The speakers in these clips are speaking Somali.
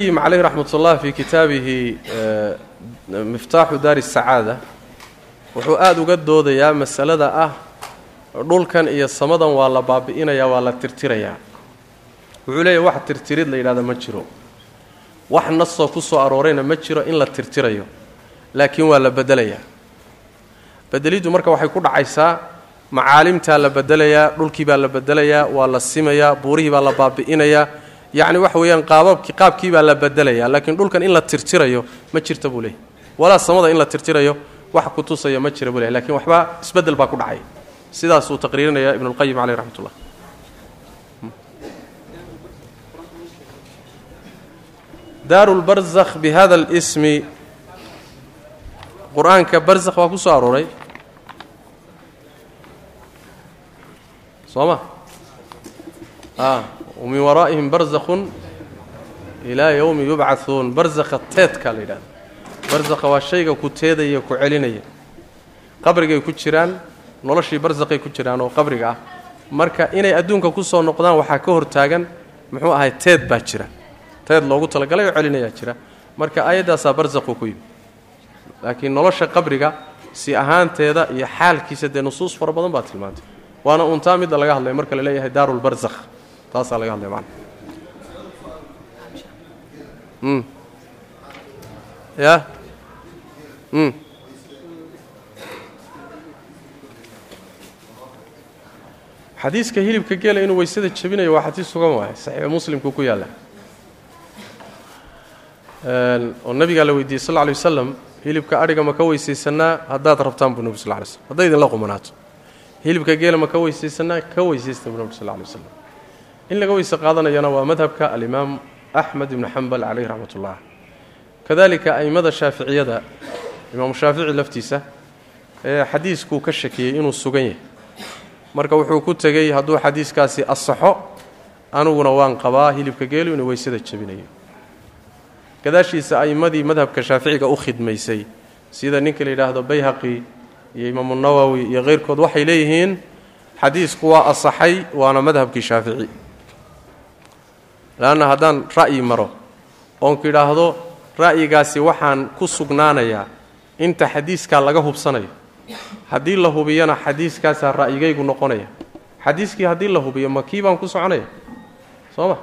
aleh raxmat ullah fi kitaabihi miftaaxu daari sacaada wuxuu aada uga doodayaa masalada ah dhulkan iyo samadan waa la baabi'inayaa waa la tirtirayaa. Wuxuu leeyahy wax tirtirid la yidhahda ma jiro. Wax nasoo ku soo aroorayna ma jiro in la tirtirayo. Laakiin waa la bedelayaa. Bedeliddu marka waxay ku dhacaysaa macaalimtaa la bedelayaa dhulkii baa la bedelayaa waa la simayaa buurihii baa la baabi'inayaa yacni waxa weeyaan qaababki qaabkii baa la bedelayaa laakiin dhulkan in la tirtirayo ma jirta buu leeyahy walaa samada in la tirtirayo wax ku tusaya ma jira buu leeyahy laakiin waxbaa isbeddel baa ku dhacay. Sidaasuu taqriirinaya ibnu lqayim caleyh raxmat ullah daaru lbarzakh bi hada alismi. Qur'aanka barzakh waa ku soo arooray. Soo ma? A wamin waraa'ihim barzakhun ilaa yowmi yubcahuun barzakha teedka la yidhahda barzakha waa shayga ku teedaya ku celinaya qabrigay ku jiraan noloshii barzakhay ku jiraan oo qabriga ah marka inay adduunka ku soo noqdaan waxaa ka hortaagan muxuu ahay teed baa jira teed loogu talagalay oo jira marka aayaddaasaa barzakhu ku yimi laakiin nolosha qabriga si ahaanteeda iyo xaalkiisa dee nusuus fara badan baa tilmaantay waana untaa midda laga hadlaya marka la leeyahay daarulbarzakh taasaa laga hadlaya macana m ya m xadiiska hilibka geela inuu weysada jebinayo waa xadiis sugan waaye saxiixu muslimku ku yaalla. Oo nabigaa la weydiiyey sal alay wasalam hilibka adhiga ma ka weysaysanaa haddaad rabtaan buu nebi sal ly slm hadday idinla qumanaato. Hilibka geela ma ka weysaysanaa ka weysaysta buu nebi sal ly waslam in laga weyse qaadanayana waa madhabka alimaam axmed ibnu xambal caleyh raxmat ullah kadalika a'immada shaaficiyada imaamu shaafici laftiisa ee xadiiskuu ka shakiyey inuu sugan yahay. Marka wuxuu ku tegey hadduu xadiiskaasi asaxo aniguna waan qabaa hilibka geelu inuu weysada jebinayo. Gadaashiisa a'immadii madhabka shaaficiga u khidmaysay sida ninka la yidhaahdo bayhaqi iyo imaamu nawowi iyo keyrkood waxay leeyihiin xadiisku waa asaxay waana madhabkii shaafici leanna haddaan ra'yi maro oonku idhaahdo ra'yigaasi waxaan ku sugnaanayaa inta xadiiskaa laga hubsanayo. Haddii la hubiyana xadiiskaasaa ra'yigaygu noqonaya. Xadiiskii haddii la hubiyo ma kii baan ku soconaya? Soo ma?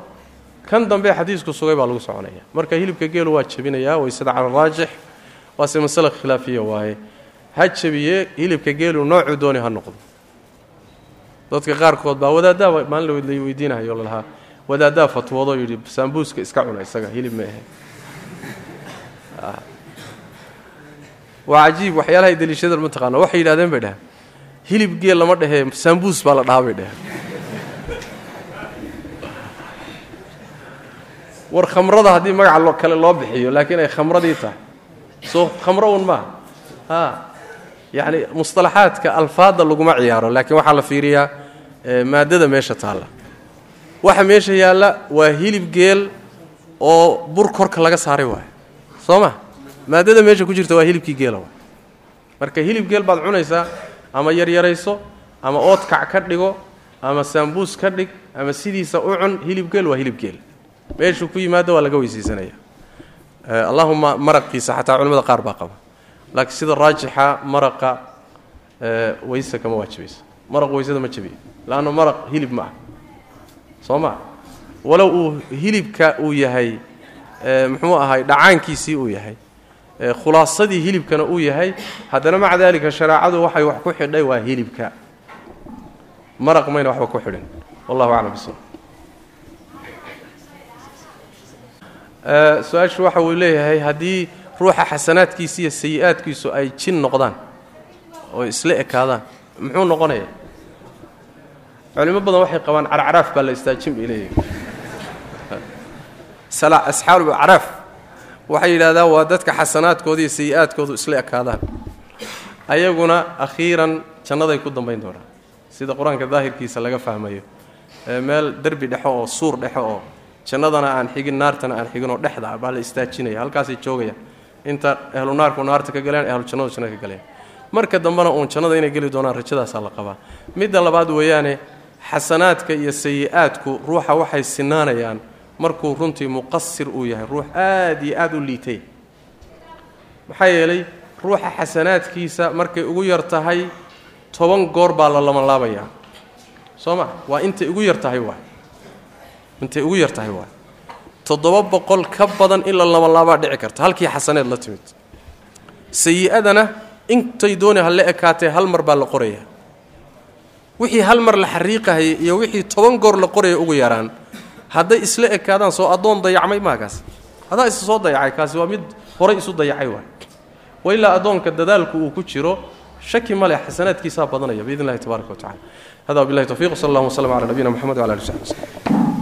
Kan dambe xadiisku sugay baa lagu soconaya. Marka hilibka geelu waa jebinayaa waysada cala raajix waase masale khilaafiya waaye. Ha jebiye hilibka geelu noocuu dooni ha noqdo. Dadka qaarkood baa wadaaddaa maalin la weydiinahayo lalahaa wadaaddaa fatwoodoo yidhi saambuuska iska cuna isaga hilib ma ahe waa cajiib waxyaalahay daliishada ma taqaana waxay yidhahdeen bay dhaheen hilib geel lama dhehee saambuus baa la dhahaa bay dheheen war khamrada haddii magaca kale loo bixiyo laakiin ay khamradii tahay. Soo khamro un maaha a yacni musطalaxaadka alfaadda laguma ciyaaro laakiin waxaa la fiiriyaa maadada meesha taalla waxa meesha yaalla waa hilib geel oo bur korka laga saaray waayo soo ma? Maadada meesha ku jirta waa hilibkii geela waay marka hilib geel baad cunaysaa ama yaryarayso ama oodkac ka dhigo ama saambuus ka dhig ama sidiisa u cun hilib geel waa hilib geel. Meeshuu ku yimaado waa laga weysaysanaya allahuma maraqiisa xataa culimada qaar baa qaba. Laakiin sida raajixa maraqa weyse kama waajibayso maraq weysada ma jabiyo laanna maraq hilib ma ah soo walow uu hilibka uu yahay muxuu ahay dhacaankiisii uu yahay. Khulaasadii hilibkana uu yahay. Haddana maca daalika shareecadu waxay wax ku xidhay waa hilibka. Maraq mayna waxba ku xidhin. Wallahu aclam bisala su'aashu waxa uu leeyahay haddii ruuxa xasanaadkiisa iyo sayi-aadkiisu ay jin noqdaan oo isla ekaadaan muxuu noqonayaa culimo badan waxay qabaan carcaraaf baa la istaajin bay leeyahay asxaabu acraaf waxay yidhahdaan waa dadka xasanaadkooda iyo sayi-aadkoodu isla ekaadaan. Ayaguna akhiiran jannaday ku dambayn doonaan sida qur'aanka daahirkiisa laga fahmayo. Meel derbi dhexo oo suur dhexo oo jannadana aan xigin naartana aan xigin oo dhexda ah baa la istaajinaya halkaasay joogayaan. Inta ehlu naarku naarta ka galeen ehlu jannadu jannada ka galeen. Marka dambena uun jannada inay geli doonaan rajadaasaa la qabaa. Midda labaad weeyaane xasanaadka iyo sayi-aadku ruuxa waxay sinaanayaan markuu runtii muqasir uu yahay ruux aad iyo aad u liitay. Maxaa yeelay ruuxa xasanaadkiisa markay ugu yar tahay toban goor baa la lamalaabayaa soo ma? Waa intay ugu yar tahay waay. Intay ugu yar tahay waay. Toddoba boqol ka badan in la lamalaabaa dhici karta. Halkii xasaneed la timid. Sayi-adana intay dooni ha la ekaatee hal mar baa la qoraya wixii hal mar la xariiqahayay iyo wixii toban goor la qoraya ugu yaraan hadday isla ekaadaan soo addoon dayacmay maa kaas hadaa isa soo dayacay kaasi waa mid horay isu dayacay waay. Wa ilaa addoonka dadaalku uu ku jiro shaki male xasanaadkiisaa badanaya biidn illahi tabaaraka wa tacala hada wabillahi tawfiq sal allahuma w sllam cala nabiyina mxamed wala ali saxbi wslm